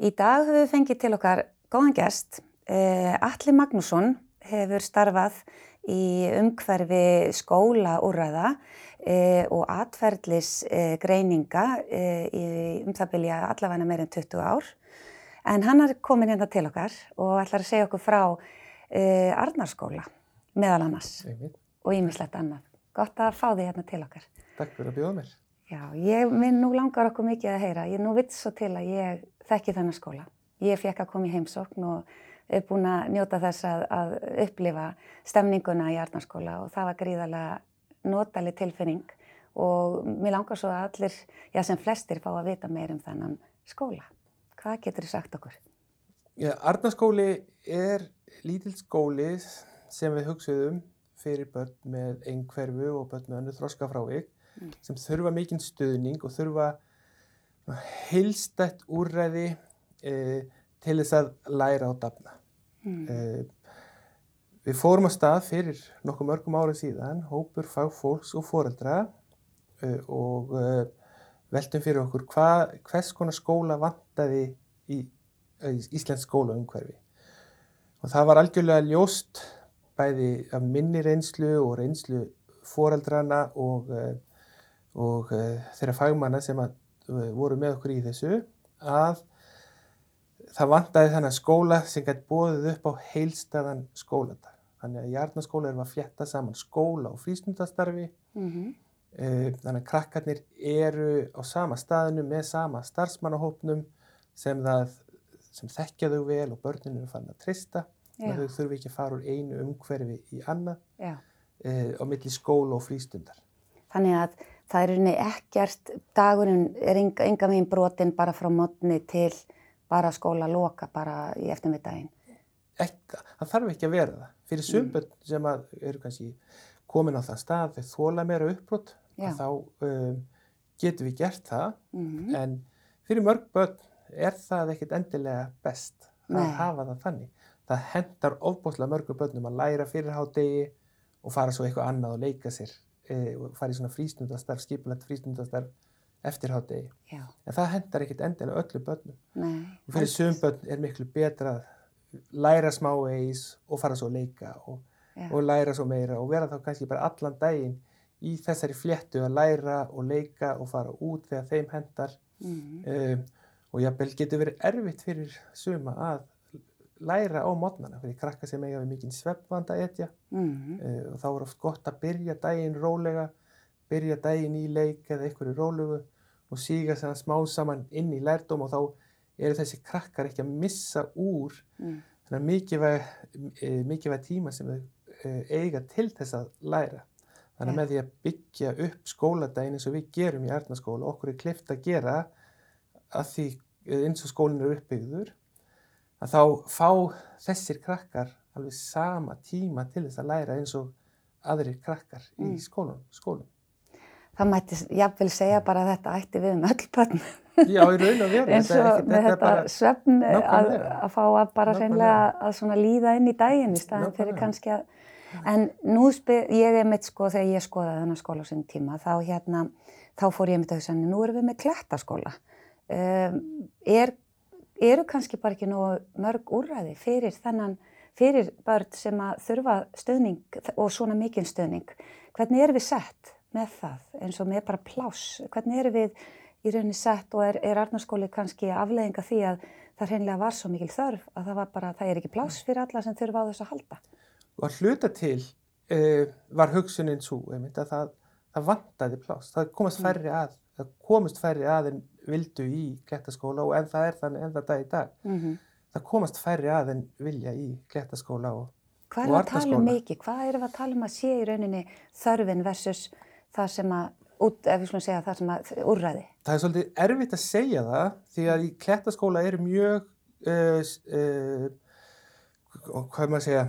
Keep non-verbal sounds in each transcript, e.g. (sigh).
Í dag höfum við fengið til okkar góðan gest. Uh, Alli Magnússon hefur starfað í umhverfi skólaúræða uh, og atferðlis uh, greininga í um það byrja allavega meirinn 20 ár. En hann er komin hérna til okkar og ætlar að segja okkur frá Arnarskóla meðal annars Einmitt. og ímislegt annað. Gott að fá því hérna til okkar. Takk fyrir að bjóða mér. Já, ég minn nú langar okkur mikið að heyra. Ég nú vitt svo til að ég þekki þennan skóla. Ég fekk að koma í heimsókn og er búin að njóta þess að, að upplifa stemninguna í Arnarskóla og það var gríðarlega notaleg tilfinning og mér langar svo að allir, já sem flestir, fá að vita meir um þennan skóla. Hvað getur þið sagt okkur? Já, Arnarskóli er lítill skóli sem við hugsaðum fyrir börn með einhverfu og börn með önnu þroska frávik mm. sem þurfa mikinn stuðning og þurfa heilstætt úrræði e, til þess að læra á dafna. Mm. E, við fórum að stað fyrir nokkuð mörgum árið síðan, hópur fagfólks og foreldra e, og veltum fyrir okkur hva, hvers konar skóla vantaði í, í Íslands skóla umhverfi. Og það var algjörlega ljóst bæði af minni reynslu og reynslu foreldrana og, og þeirra fagmanna sem að voru með okkur í þessu að það vantaði þannig skóla sem gæti bóðið upp á heilstæðan skóladag. Þannig að Jarnaskóla er að fjetta saman skóla og frístundastarfi mm -hmm. þannig að krakkarnir eru á sama staðinu með sama starfsmannahópnum sem, sem þekkja þau vel og börninu eru fann að trista þannig að þau þurfi ekki að fara úr einu umhverfi í annað e, á milli skóla og frístundar. Þannig að það er unni ekkert, dagurinn er enga, enga megin brotin bara frá mótni til bara skóla loka bara í eftirmiddaginn. Ekki, það þarf ekki að vera það. Fyrir sumböld mm. sem eru kannski komin á þann stað þegar þóla meira uppbrott þá um, getum við gert það mm. en fyrir mörg börn er það ekkert endilega best að Nei. hafa það þannig það hendar ofbúslega mörgum börnum að læra fyrir hádegi og fara svo eitthvað annað og leika sér og fara í svona frístundastarf, skipulegt frístundastarf eftir hádegi. En það hendar ekkert endilega öllu börnum. Nei, og fyrir sögum börn er miklu betra að læra smá eis og fara svo að leika og, og læra svo meira og vera þá kannski bara allan daginn í þessari fléttu að læra og leika og fara út þegar þeim hendar mm. um, og jábel getur verið erfitt fyrir suma að læra á mótnana fyrir krakka sem eiga við mikinn sveppvanda etja mm -hmm. uh, og þá er oft gott að byrja daginn rólega, byrja daginn í leik eða einhverju rólegu og síga þannig smá saman inn í lærdóm og þá eru þessi krakkar ekki að missa úr mm. að mikilvæg, uh, mikilvæg tíma sem þau uh, eiga til þess að læra. Þannig að með því að byggja upp skóladaginn eins og við gerum í Ernaskóla, okkur er klift að gera að því eins og skólinn eru uppbyggður að þá fá þessir krakkar alveg sama tíma til þess að læra eins og aðrir krakkar mm. í skólum, skólum. Það mætti jáfnvel segja bara að þetta ætti við um öll bönn. Já, í raun og veru. (laughs) eins og þetta með þetta svefn að, að fá að bara hreinlega að líða inn í daginn í staðan fyrir kannski að En nú spyr, ég er mitt sko þegar ég skoðaði þennan skóla á sinni tíma þá hérna, þá fór ég mitt að hugsa nú erum við með klettaskóla. Um, er eru kannski bara ekki nógu mörg úrræði fyrir þennan, fyrir börn sem að þurfa stöðning og svona mikinn stöðning. Hvernig erum við sett með það eins og með bara pláss? Hvernig erum við í rauninni sett og er, er Arnarskóli kannski afleðinga því að það hreinlega var svo mikil þörf að það var bara, það er ekki pláss fyrir alla sem þurfa á þess að halda? Og að hluta til uh, var hugsunin svo, einmitt, að það, það vantaði pláss. Það komast mm. færri að, það komast færri að en vildu í klettaskóla og en það er þannig en það dag í dag. Mm -hmm. Það komast færri að en vilja í klettaskóla og Hvað er að tala um mikið? Hvað er að tala um að sé í rauninni þörfin versus það sem að, út, ef við slúmum segja það sem að úrræði? Það er svolítið erfitt að segja það því að í klettaskóla eru mjög, uh, uh, hvað maður að segja,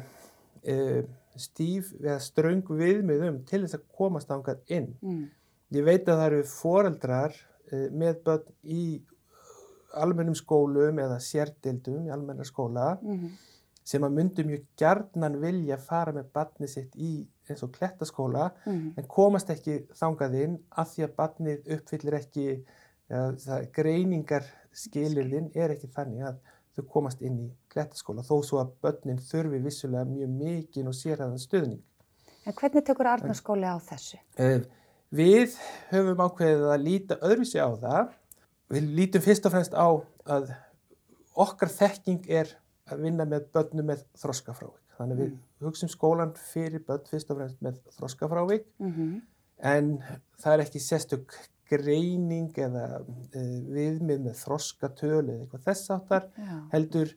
uh, stíf eða ströng viðmiðum til þess að komast ángað inn. Mm. Ég veit að það eru foreldrar með börn í almennum skólum eða sérdildum í almenna skóla mm -hmm. sem að myndi mjög gjarnan vilja fara með barnið sitt í eins og klettaskóla mm -hmm. en komast ekki þangað inn að því að barnið uppfyllir ekki ja, það, greiningar skilirðin er ekki þannig að þau komast inn í klettaskóla þó svo að börnin þurfi vissulega mjög mikinn og sérhæðan stöðning. En hvernig tökur Arnarskóli á þessu? Uh, við höfum ákveðið að líta öðruvísi á það. Við lítum fyrst og fremst á að okkar þekking er að vinna með börnum með þroskafrávik. Þannig að við mm. hugsim skólan fyrir börn fyrst og fremst með þroskafrávik mm -hmm. en það er ekki sérstök greining eða uh, viðmið með þroskatölu eða eitthvað þess áttar heldur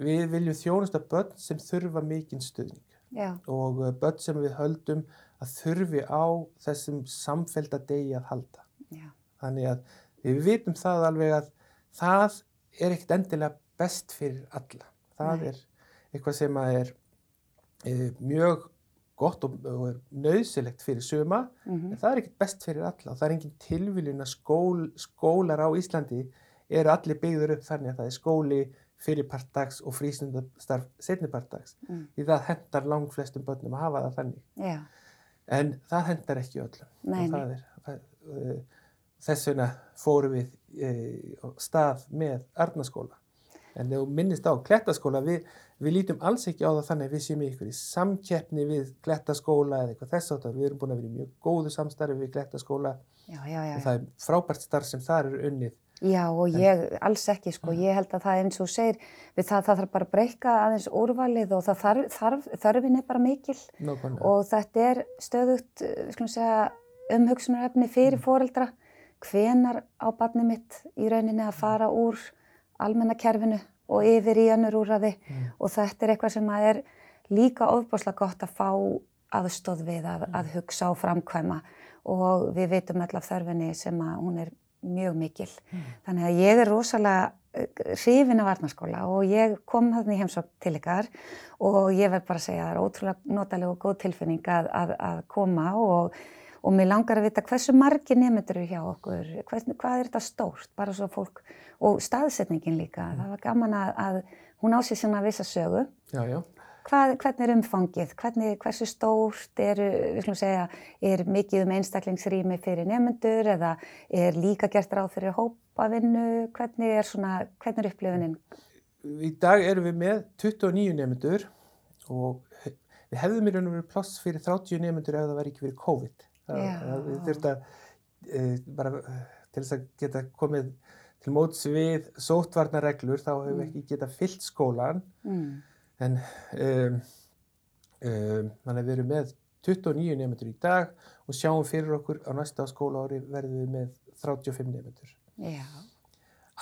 við viljum þjónusta börn sem þurfa mikinn stuðning Já. og uh, börn sem við höldum að þurfi á þessum samfelda degi að halda. Já. Þannig að við vitum það alveg að það er ekkert endilega best fyrir alla. Það Nei. er eitthvað sem er e, mjög gott og, og er nöðsilegt fyrir suma, mm -hmm. en það er ekkert best fyrir alla. Það er engin tilviljun að skól, skólar á Íslandi eru allir byggður upp þannig að það er skóli fyrir partdags og frísundastarf setni partdags. Mm. Því það hendar langt flestum börnum að hafa það þannig. Yeah. En það hendar ekki öllum. Nei, það er, það, uh, þess vegna fórum við uh, stað með Arnaskóla En þegar minnist á klettaskóla, við, við lítum alls ekki á það þannig að við séum ykkur í samkeppni við klettaskóla eða eitthvað þess áttar. Við erum búin að vera í mjög góðu samstarfi við klettaskóla já, já, já, og það er frábært starf sem þar eru unnið. Já og ég en, alls ekki sko, ég held að það eins og segir, við það, það þarf bara að breyka aðeins úrvalið og það þarf, þarf, þarfin er bara mikil Nókvæmlega. og þetta er stöðugt, segja, umhugsunarefni fyrir mm. fóreldra, hvenar á barni mitt í rauninni að fara úr almennakerfinu og yfir í önnur úrraði mm. og þetta er eitthvað sem er líka ofbáslega gott að fá aðstóð við að, að mm. hugsa og framkvæma og við veitum öll af þörfinni sem að hún er mjög mikil. Mm. Þannig að ég er rosalega eh, hrifin af varnaskóla og ég kom þannig í heimsók til ykkar og ég verð bara að segja að það er ótrúlega notalega og góð tilfinning að, að, að koma og og mér langar að vita hversu margi nefndur eru hjá okkur, Hvers, hvað er þetta stórt, bara svo fólk, og staðsetningin líka, mm. það var gaman að, að hún á sig svona vissa sögu. Já, já. Hvað, hvernig er umfangið, hvernig, hversu stórt er, við slúmum segja, er mikið um einstaklingsrými fyrir nefndur eða er líka gert ráð fyrir hópavinnu, hvernig er svona, hvernig er upplifuninn? Í dag erum við með 29 nefndur og við hefðum í raun og verið pláss fyrir 30 nefndur ef það væri ekki verið COVID við þurfum að e, bara til þess að geta komið til móts við sótvarnarreglur þá hefur við mm. ekki getað fyllt skólan mm. En um, um, þannig að við erum með 29 nefndur í dag og sjáum fyrir okkur á næsta skóla ári verðum við með 35 nefndur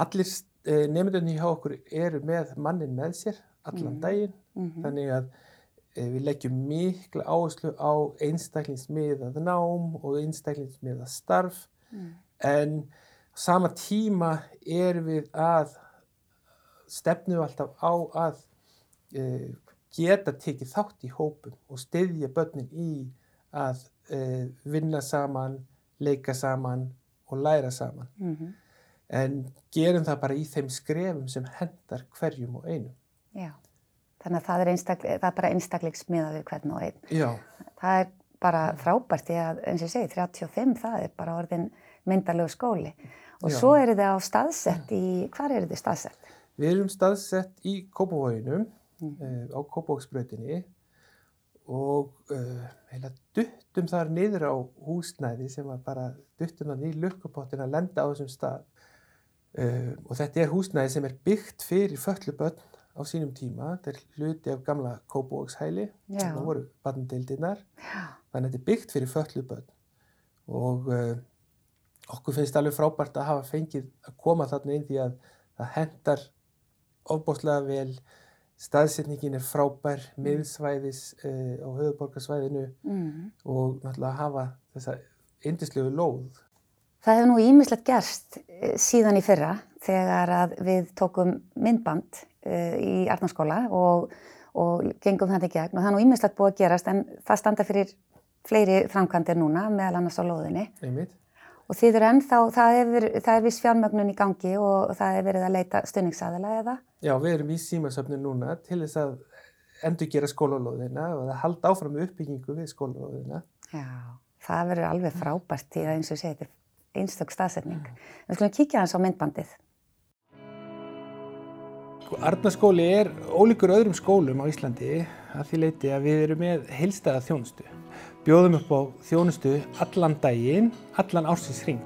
allir e, nefndunni hjá okkur eru með mannin með sér allan mm. daginn -hmm. þannig að Eh, við leggjum mikla áherslu á einstaklingsmiðað nám og einstaklingsmiðað starf mm. en sama tíma erum við að stefnu alltaf á að geta tekið þátt í hópum og styðja börnin í að e, vinna saman, leika saman og læra saman. Mm -hmm. En gerum það bara í þeim skrefum sem hendar hverjum og einum. Já. Þannig að það er, það er bara einstaklingsmiða við hvern og einn. Já. Það er bara frábært, ég, eins og ég segi, 35, það er bara orðin myndalög skóli. Og Já. svo eru þið á staðsett í, hvað eru þið staðsett? Við erum staðsett í Kópavóginum, mm. á Kópavóksbröðinni og uh, heila duttum þar niður á húsnæði sem var bara duttum þar nýr lukkupottin að lenda á þessum stað. Uh, og þetta er húsnæði sem er byggt fyrir fölluböll á sínum tíma, þetta er hluti af gamla Kópavókshæli sem það voru barndeildirnar þannig að þetta er byggt fyrir föllu börn. Og uh, okkur finnst alveg frábært að hafa fengið að koma þarna inn því að það hendar ofbóstlega vel staðsetningin er frábær mm. miðsvæðis uh, á höfuborgarsvæðinu mm. og náttúrulega hafa þessa indislegu lóð Það hefur nú ímislegt gerst uh, síðan í fyrra þegar að við tókum myndband uh, í Arnarskóla og, og gengum þetta í gegn og það er nú ímislegt búið að gerast en það standa fyrir fleiri framkvæmdir núna meðal annars á loðinni. Einmitt. Og því þurr ennþá, það er, er viss fjármögnun í gangi og það er verið að leita stunningsaðila eða? Já, við erum í símasöfnu núna til þess að endur gera skólalóðina og það halda áfram uppbyggingu við skólalóðina. Já, það verður alveg frábært því að eins og segir þetta er einstak staðsetning. Mm. Við skulum kíkja hans á myndbandið. Arnarskóli er ólíkur öðrum skólum á Íslandi að því leiti að við erum með heilstæða þjónustu. Bjóðum upp á þjónustu allan daginn, allan ársins hring.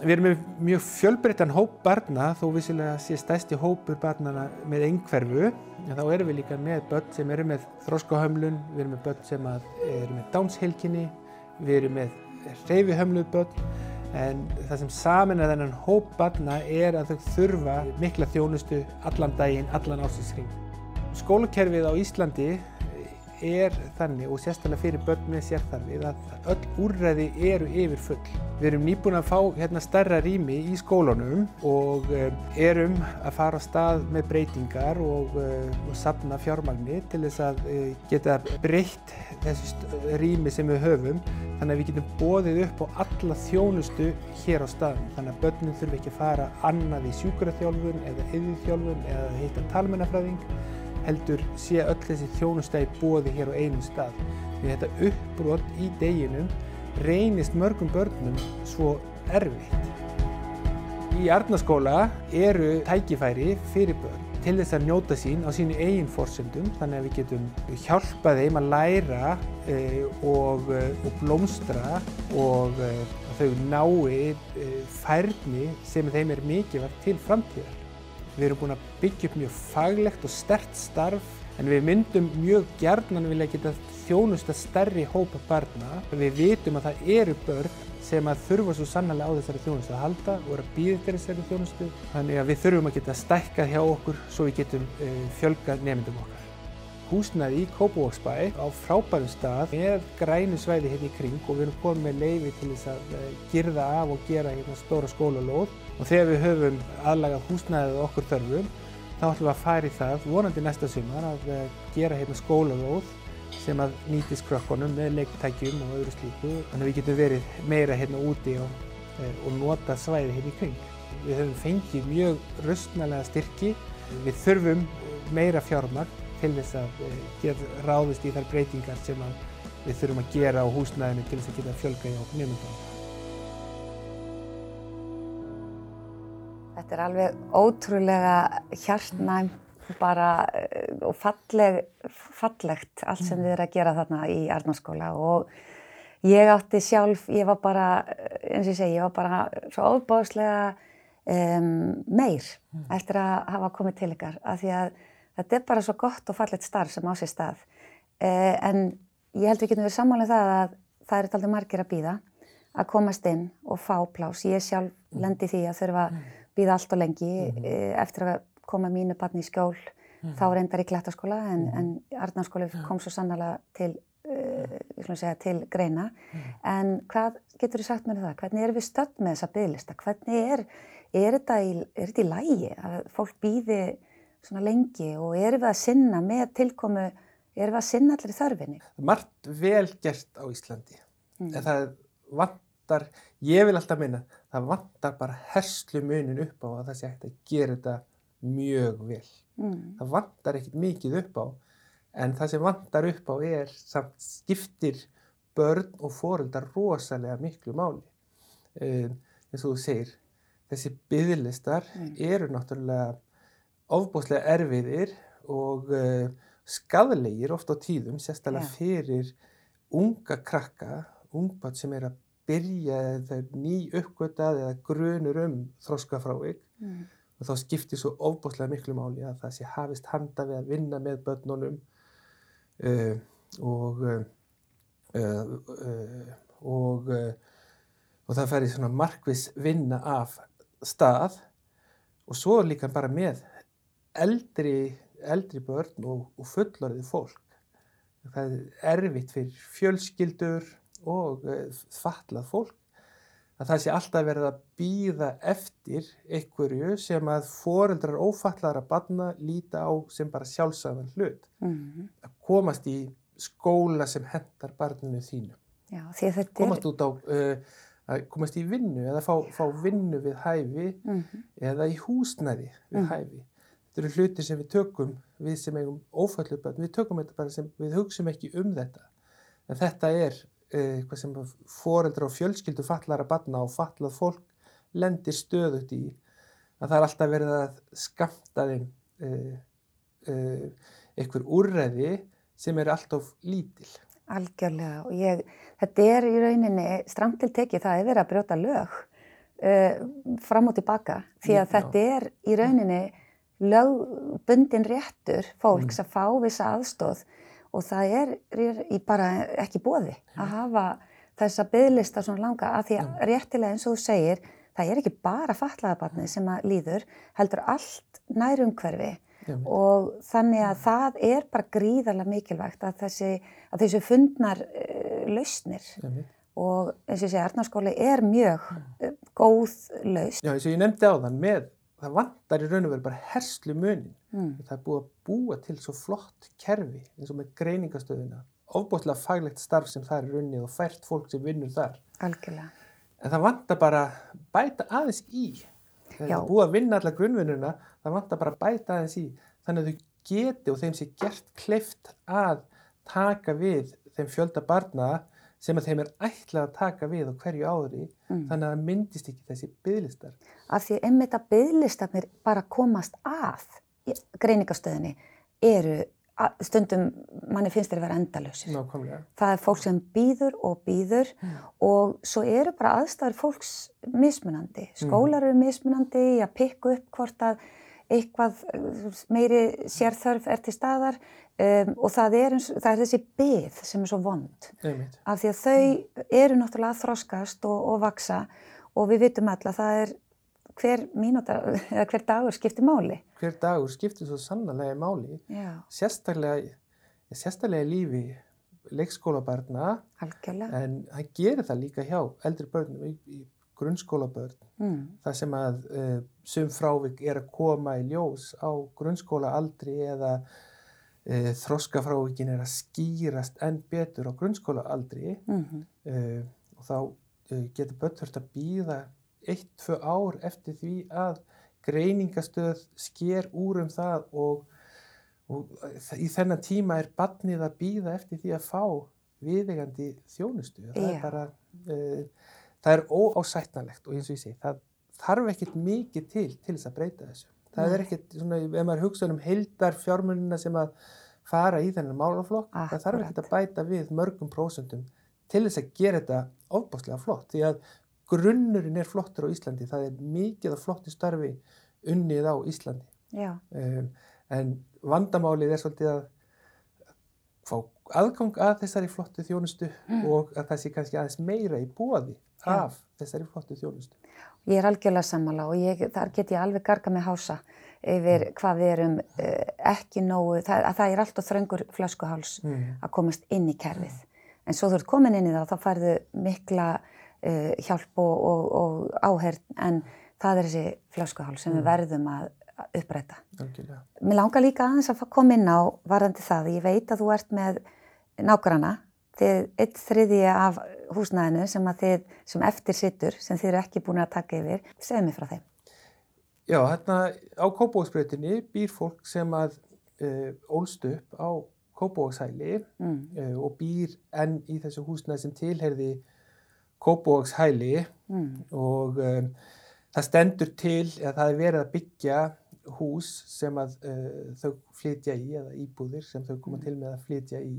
Við erum með mjög fjölbreyttan hóp barna þó vissilega sé stæsti hópur barnana með einhverfu. En þá erum við líka með börn sem eru með þróskahömlun, við erum með börn sem eru með dánsheilkinni, við erum með reyfihömluð börn en það sem samin að þennan hóp barna er að þau þurfa mikla þjónustu allan daginn, allan ásinsring. Skólakerfið á Íslandi er þannig og sérstaklega fyrir börn með sérþarfið að öll úrræði eru yfir full. Við erum nýbúin að fá hérna stærra rými í skólunum og eh, erum að fara á stað með breytingar og, eh, og sapna fjármagni til þess að eh, geta breytt þessu rými sem við höfum. Þannig að við getum bóðið upp á alla þjónustu hér á staðum þannig að börnum þurfi ekki að fara annað í sjúkraþjálfun eða yðurþjálfun eða heita talmennafræðing heldur sé öll þessi þjónustæði bóði hér á einum stað. Því þetta uppbrott í deginum reynist mörgum börnum svo erfitt. Í Arnaskóla eru tækifæri fyrir börn til þess að njóta sín á sínu eigin fórsöndum þannig að við getum hjálpað þeim að læra e, og, e, og blómstra og e, að þau nái e, færni sem þeim er mikilvægt til framtíðar. Við erum búin að byggja upp mjög faglegt og stert starf en við myndum mjög gjarnan vilja geta þjónusta stærri hópa barna. Við vitum að það eru börn sem að þurfa svo sannlega á þessari þjónustu að halda og eru að býða til þessari þjónustu. Þannig að við þurfum að geta stækkað hjá okkur svo við getum uh, fjölgað nefndum okkar. Húsnaði í Kópavóksbæ á frábærum stað með grænu svæði hérna í kring og við erum komið með leiði til þess að uh, girða af og gera hérna stóra skólalóð. Og þegar við höfum aðlagað húsnæðið okkur þörfum þá ætlum við að fara í það vonandi næsta sumar að eh, gera hérna skólalóð sem að nýtist krökkunum með leiktækjum og öðru slíku. Þannig að við getum verið meira hérna úti og, eh, og nota svæði hérna í kring. Við höfum fengið mjög röstnælega styrki, við þurfum meira fjármagn til þess að eh, geta ráðist í þær breytingar sem við þurfum að gera á húsnæðinu til þess að geta fjölga í okkur nefndum. Þetta er alveg ótrúlega hjartnæm bara eh, og falleg, fallegt allt sem þið er að gera þarna í Arnarskóla og ég átti sjálf, ég var bara, eins og ég segi, ég var bara svo óbáðslega um, meir mm. eftir að hafa komið til ykkar af því að þetta er bara svo gott og fallegt starf sem á sér stað uh, en ég held við getum verið sammálið um það að það er alltaf margir að býða að komast inn og fá plás. Ég sjálf lendi því að þurfa mm býða allt og lengi mm -hmm. eftir að koma mínu barni í skjól mm -hmm. þá reyndar í klættaskóla en, mm -hmm. en Arnarskóli kom svo sannlega til, uh, segja, til greina en hvað getur þið sagt mér um það? Hvernig erum við stödd með þessa bygglista? Hvernig er, er þetta í, er þetta í lægi að fólk býði svona lengi og erum við að sinna með tilkomu, erum við að sinna allir þörfinni? Margt vel gert á Íslandi mm. en það vantar, ég vil alltaf minna það vantar bara herslu munin upp á að það sé hægt að gera þetta mjög vel. Mm. Það vantar ekkert mikið upp á en það sem vantar upp á er samt skiptir börn og fóröldar rosalega miklu máli. Um, eins og þú segir, þessi byggðlistar mm. eru náttúrulega ofbúslega erfiðir og uh, skadlegir oft á tíðum, sérstaklega fyrir unga krakka, ungbarn sem er að byrja eða ný uppgötað eða grunur um þróskafrávik mm. og þá skiptir svo ofbúslega miklu máli að það sé hafist handa við að vinna með börnunum uh, og uh, og og það færi svona markvis vinna af stað. Og svo líka bara með eldri, eldri börn og, og fullorðið fólk það er erfitt fyrir fjölskyldur og eh, fallað fólk að það sé alltaf verið að býða eftir einhverju sem að foreldrar ófallaðar að banna líta á sem bara sjálfsagðan hlut mm -hmm. að komast í skóla sem hendar barninu þínu Já, komast út á uh, að komast í vinnu eða fá, fá vinnu við hæfi mm -hmm. eða í húsnæði við mm -hmm. hæfi þetta eru hluti sem við tökum við sem eigum ófallu börn við tökum þetta bara sem við hugsim ekki um þetta en þetta er eitthvað sem foreldra og fjölskyldu fallar að batna og fallað fólk lendir stöðut í að það er alltaf verið að skamta þeim uh, uh, einhver úrræði sem er alltof lítil. Algjörlega og ég, þetta er í rauninni stramt til tekið það er verið að brjóta lög uh, fram og tilbaka því að Já. þetta er í rauninni lögbundin réttur fólks mm. að fá vissa aðstóð og það er, er í bara ekki bóði að hafa þessa bygglista svona langa að því að réttilega eins og þú segir það er ekki bara fatlaðabarnið sem að líður heldur allt nærumhverfi og þannig að það er bara gríðarlega mikilvægt að þessi, að þessi fundnar uh, lausnir. Og eins og ég segi Arnarskóli er mjög uh, góð lausn. Já eins og ég nefndi á þann með það vantar í raun og veru bara herslu munin mm. það er búið að búa til svo flott kerfi eins og með greiningastöðuna ofbúinlega faglegt starf sem það er runnið og fært fólk sem vinnur þar. Algjörlega. en það vantar bara bæta aðeins í. Það er búið að vinna alla grunnvinnuna það vantar bara bæta aðeins í. Þannig að þau geti og þeim sé gert kleift að taka við þeim fjölda barna sem að þeim er ætlað að taka við á hverju ári mm. þannig að það myndist ekki þessi bygglistar. Af því einmitt að bygglistarnir bara komast að greiningastöðinni eru stundum manni finnst þeir að vera endalösir. Nákvæmlega. Það er fólk sem býður og býður mm. og svo eru bara aðstæður fólks mismunandi. Mm. Skólar eru mismunandi að pikka upp hvort að eitthvað meiri sérþörf er til staðar um, og það er, eins, það er þessi byð sem er svo vond. Einmitt. Af því að þau eru náttúrulega að þroskast og, og vaksa og við vitum alla að það er hver mínúta, eða hver dagur skiptir máli. Hver dagur skiptir svo sannlega máli. Já. Sérstaklega, sérstaklega lífi leikskólabarna. Algjörlega. En það gerir það líka hjá eldri börnum í, í grunnskólabörn. Mm. Það sem að uh, sum frávik er að koma í ljós á grunnskólaaldri eða uh, þroskafrávikin er að skýrast enn betur á grunnskólaaldri mm -hmm. uh, og þá getur börn þurft að býða eitt, tvö ár eftir því að greiningastöð sker úr um það og, og í þennan tíma er barnið að býða eftir því að fá viðegandi þjónustu. Það er bara, það er óásætnalegt og eins og ég segi, það þarf ekkert mikið til til þess að breyta þessu. Það Nei. er ekkert svona, ef maður hugsa um heildar fjármunina sem að fara í þennan málaflokk, Akkurat. það þarf ekkert að bæta við mörgum prósundum til þess að gera þetta ofbáslega flott. Því að grunnurinn er flottur á Íslandi, það er mikið af flottu starfi unnið á Íslandi. Um, en vandamálið er svolítið að fá aðgang að þessari flottu þjónustu mm. og að það sé kannski aðeins meira í bóði af Já. þessari flottu þjónustu. Ég er algjörlega sammála og ég, þar get ég alveg garga með hása yfir mm. hvað við erum uh, ekki nógu, það, það er alltaf þröngur flöskuháls mm. að komast inn í kerfið. En svo þú ert komin inn í það og þá færðu mikla uh, hjálp og, og, og áherð en það er þessi flöskuhál sem mm. við verðum að uppræta. Algjörlega. Mér langar líka aðeins að koma inn á varðandi það. Ég veit að þú ert með nágrana, þið eitt þriði af húsnæðinu sem, þið, sem eftir sittur, sem þið eru ekki búin að taka yfir. Segð mér frá þeim. Já, hérna á Kópavóksbreytinni býr fólk sem að uh, ólst upp á Kópavókshæli mm. uh, og býr enn í þessu húsnæði sem tilherði Kópavókshæli mm. og um, það stendur til að það er verið að byggja hús sem að uh, þau flytja í eða íbúðir sem þau koma mm. til með að flytja í.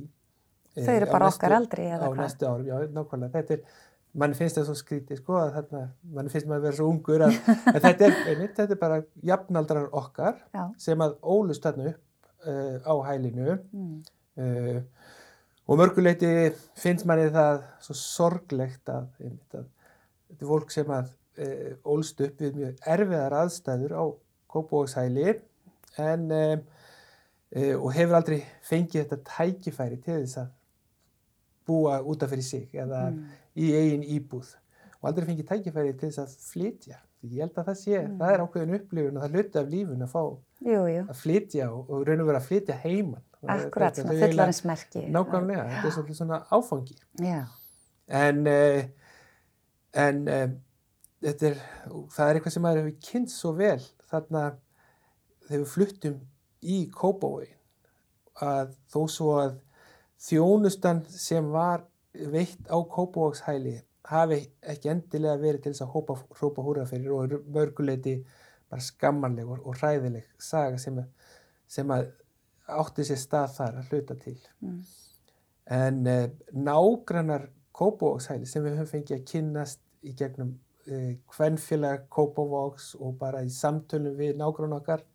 Uh, þau eru bara okkar aldrei eða hvað? Á næstu árum, já, nákvæmlega. Þetta er, mann finnst það svo skrítið sko að þarna, mann finnst maður að vera svo ungur að, (laughs) að þetta, er, einmitt, þetta er bara jafnaldrar okkar já. sem að ólust þarna upp uh, á hælinu mm. Uh, og mörguleiti finnst manni það svo sorglegt að, einmitt, að þetta er fólk sem að e, ólst upp við mjög erfiðar aðstæður á Kópavókshæli en og hefur aldrei fengið þetta tækifæri til þess að búa útaf fyrir sig eða mm. í eigin íbúð og aldrei fengið tækifæri til þess að flytja. Ég held að það sé, mm. það er ákveðin upplifun og það hluti af lífun að fá jú, jú. að flytja og, og raun og vera að flytja heimann. Akkurat, svona fullarinsmerki. Nákvæmlega, þetta er svolítið svona áfangi. Já. En, en er, það er eitthvað sem maður hefur kynnt svo vel þarna þegar við fluttum í Kópavóin að þó svo að þjónustan sem var veitt á Kópavókshæli hafi ekki endilega verið til þess að hópa hrópa húra fyrir og mörguleiti bara skammanleg og, og hræðileg saga sem, sem að átti sér stað þar að hluta til. Mm. En eh, nágrannar Kópavókshæli sem við höfum fengið að kynnast í gegnum eh, hvernfélag Kópavóks og bara í samtölum við nágrann okkar,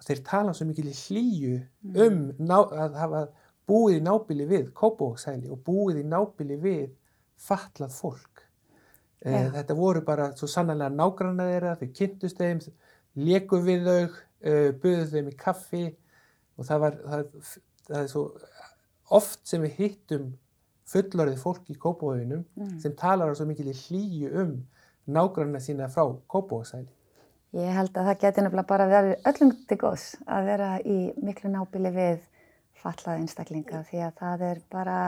þeir tala svo mikil í hlýju mm. um ná, að hafa búið í nábili við Kópavókshæli og búið í nábili við fatlað fólk. Eh, þetta voru bara svo sannlega nágrannar þeirra, þau kynntust þeim, leku við þau, eh, buðuð þeim í kaffi og það var, það, það er svo oft sem við hittum fullorðið fólk í Kópavóðinum mm. sem talar svo mikil í hlýju um nágrannar sína frá Kópavóðsæli. Ég held að það geti nefnilega bara verið öllum til góðs að vera í miklu nábili við fallaði einstaklinga því að það er bara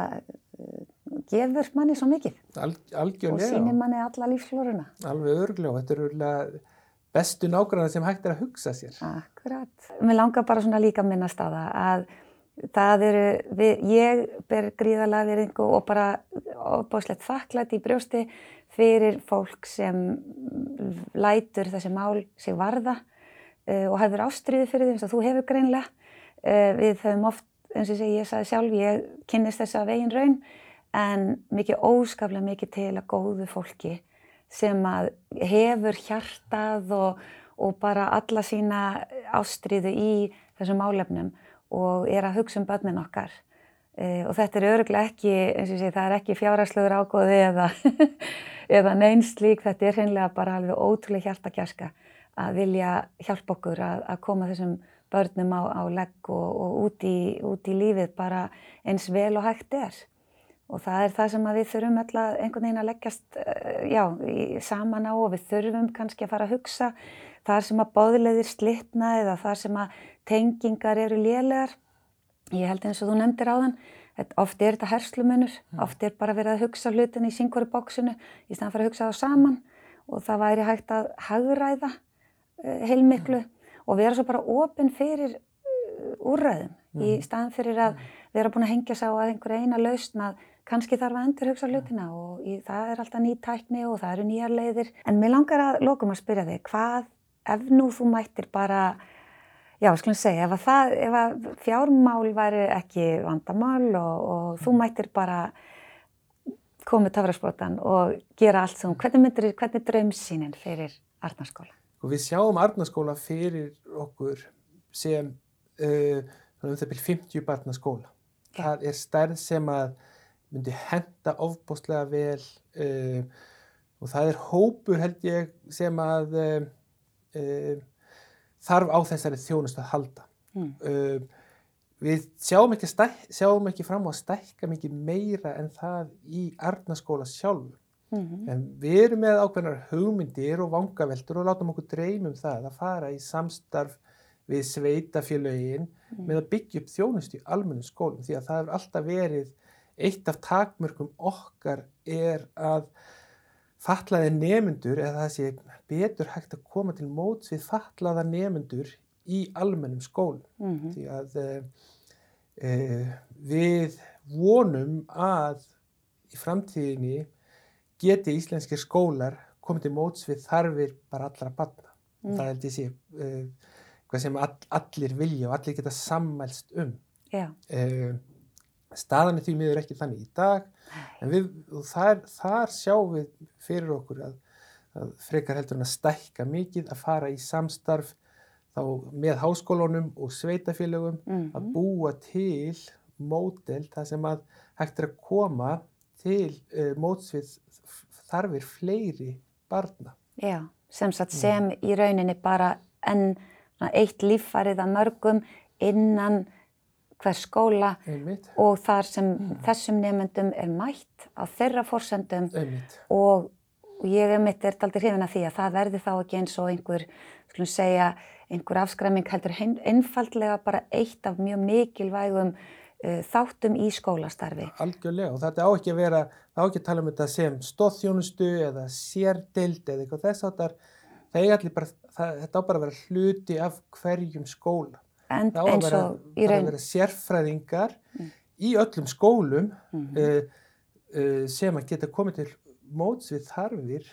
gefur manni svo mikið Al, og sínir manni alla lífslóruna. Alveg og þetta eru bestu nákvæmlega sem hægt er að hugsa sér. Akkurat. Mér langar bara svona líka á það að það eru, við, ég ber gríðalega veriðingu og bara ofbáslegt þakklætt í brjósti fyrir fólk sem lætur þessi mál sig varða uh, og hefur ástriði fyrir því eins og þú hefur greinlega. Uh, við höfum oft, eins og ég sagði sjálf, ég kynist þess að vegin raun en mikið óskaplega mikið til að góðu fólki sem að hefur hjartað og, og bara alla sína ástriðu í þessum álefnum og er að hugsa um börnin okkar. E, og þetta er öruglega ekki, eins og ég segi, það er ekki fjárhagslögur ágóði eða, (laughs) eða neynslík, þetta er hreinlega bara alveg ótrúlega hjartakjærska að vilja hjálpa okkur að, að koma þessum börnum á, á legg og, og út, í, út í lífið bara eins vel og hægt er og það er það sem við þurfum alltaf einhvern veginn að leggjast eh, já, saman á og við þurfum kannski að fara að hugsa þar sem að báðilegðir slitna eða þar sem að tengingar eru lélegar. Ég held eins og þú nefndir á þann, oft er þetta herslumunur, mm. oft er bara verið að hugsa hlutin í syngvöru bóksinu í staðan fyrir að hugsa það saman og það væri hægt að hagræða uh, heilmiklu mm. Og vera svo bara ofinn fyrir uh, úrræðum mm. í staðan fyrir að vera búin að hengja sá að einhver eina lausn að kannski þarf að endur hugsa hlutina og í, það er alltaf ný tækni og það eru nýjar leiðir. En mér langar að lokum að spyrja þig, hvað ef nú þú mættir bara, já, skulum segja, ef að, það, ef að fjármál væri ekki vandamál og, og þú mættir bara komið tafrarsbótan og gera allt sem, hvernig myndir, hvernig er draumsýnin fyrir Arnarskóla? Og við sjáum Arnarskóla fyrir okkur sem uh, um það byrjum 50 barnaskóla. Það er stærð sem að myndi henda ofbóstlega vel uh, og það er hópur held ég sem að uh, uh, þarf á þessari þjónust að halda. Mm. Við sjáum ekki, sjáum ekki fram á að stækka mikið meira en það í Arnaskóla sjálf. Mm -hmm. En við erum með ákveðnar hugmyndir og vangaveltur og látum okkur dreymum það að fara í samstarf við sveitafélögin mm. með að byggja upp þjónust í almennu skólum því að það hefur alltaf verið eitt af takmörkum okkar er að fatlaði nemyndur eða það sé betur hægt að koma til móts við fatlaða nemyndur í almennum skólum mm -hmm. því að e, e, við vonum að í framtíðinni geti íslenskir skólar komið til móts við þarfir bara allra barna mm. það held ég sé e, hvað sem all, allir vilja og allir geta sammælst um Já staðan er því miður ekki þannig í dag en við, þar, þar sjáum við fyrir okkur að, að frekar heldur en að stækka mikið að fara í samstarf þá með háskólunum og sveitafélögum mm -hmm. að búa til módel það sem að hægt er að koma til uh, mótsvið þarfir fleiri barna. Já, sem sagt sem mm. í rauninni bara enn eitt líffarið að mörgum innan hver skóla Einmitt. og þar sem mm. þessum nefnendum er mætt á þeirra fórsendum og, og ég er mitt er aldrei hrifin að því að það verði þá ekki eins og einhver, skulum segja, einhver afskræming heldur einfaldlega bara eitt af mjög mikilvægum þáttum í skólastarfi. Algjörlega og þetta á ekki að vera, á ekki að tala um þetta sem stóðþjónustu eða sérdild eða eitthvað þess að bara, það, þetta á bara að vera hluti af hverjum skóla en, vera, raun. Það á að vera sérfræðingar mm. í öllum skólum mm -hmm. uh, uh, sem að geta komið til móts við þarfir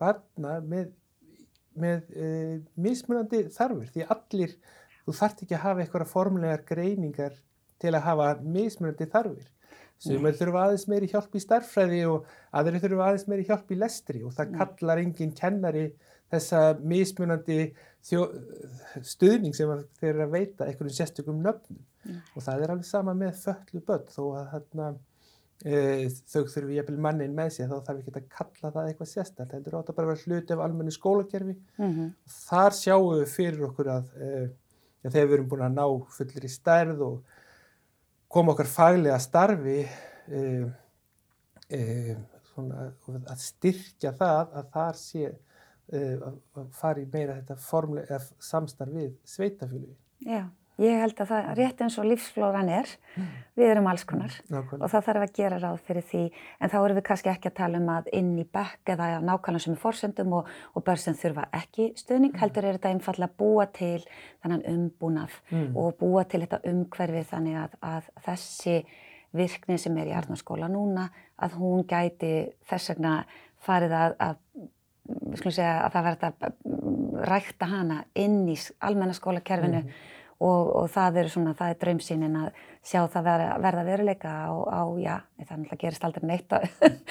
barna með með uh, mismunandi þarfur því allir, þú þart ekki að hafa eitthvað formlegar greiningar til að hafa mismunandi þarfir. Sumir þurfa aðeins meiri hjálp í starffræði og aðri þurfa aðeins meiri hjálp í lestri og það kallar enginn kennari þessa mismunandi þjó, stuðning sem þeir eru að veita einhverjum sérstökum nöfnum mm. og það er alveg sama með föllu börn þó að þarna, e, þau þurfi jæfnvel mannin með sér þá þarf ekki að kalla það eitthvað sérstaklega heldur átt að bara vera hluti af almenni skólakerfi mm -hmm. þar sjáum við fyrir okkur að e, ja, þegar við erum búin að ná fullir í stærð og koma okkar faglega starfi e, svona, að styrkja það að þar sé uh, að fara í meira þetta formlega samstarf við sveitafjölu. Já, ég held að það rétt eins og lífsflóran er, við erum alls konar Nákvæmlega. og það þarf að gera ráð fyrir því en þá erum við kannski ekki að tala um að inn í bekk eða nákvæmlega sem er fórsöndum og, og börn sem þurfa ekki stuðning, mm. heldur er þetta einfalla að búa til þannan umbúnað mm. og búa til þetta umhverfi þannig að, að þessi virkni sem er í Arnarskóla núna að hún gæti þess vegna farið að, að við skulum segja að það verður að rækta hana inn í almennaskólakerfinu mm. Og, og það er svona, það er draumsýnin að sjá það verða, verða veruleika á, á, já, það er náttúrulega gerist aldrei neitt að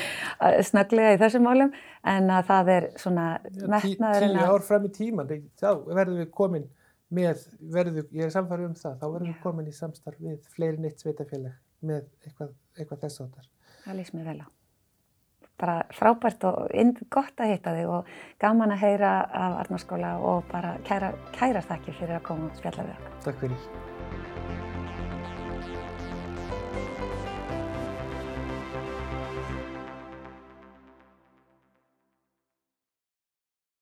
(laughs) snögglega í þessum málum en að það er svona metnaður Tíu ár fram í tíman, þá verðum við komin með, verðum, ég er samfarið um það, þá verðum við komin í samstarf við fleiri neitt sveitafélag með eitthvað, eitthvað þess áttar. Það lýst mér vel á bara frábært og gott að hitta þig og gaman að heyra af Arnarskóla og bara kæra, kæra þakki fyrir að koma og spjalla við okkur. Takk fyrir.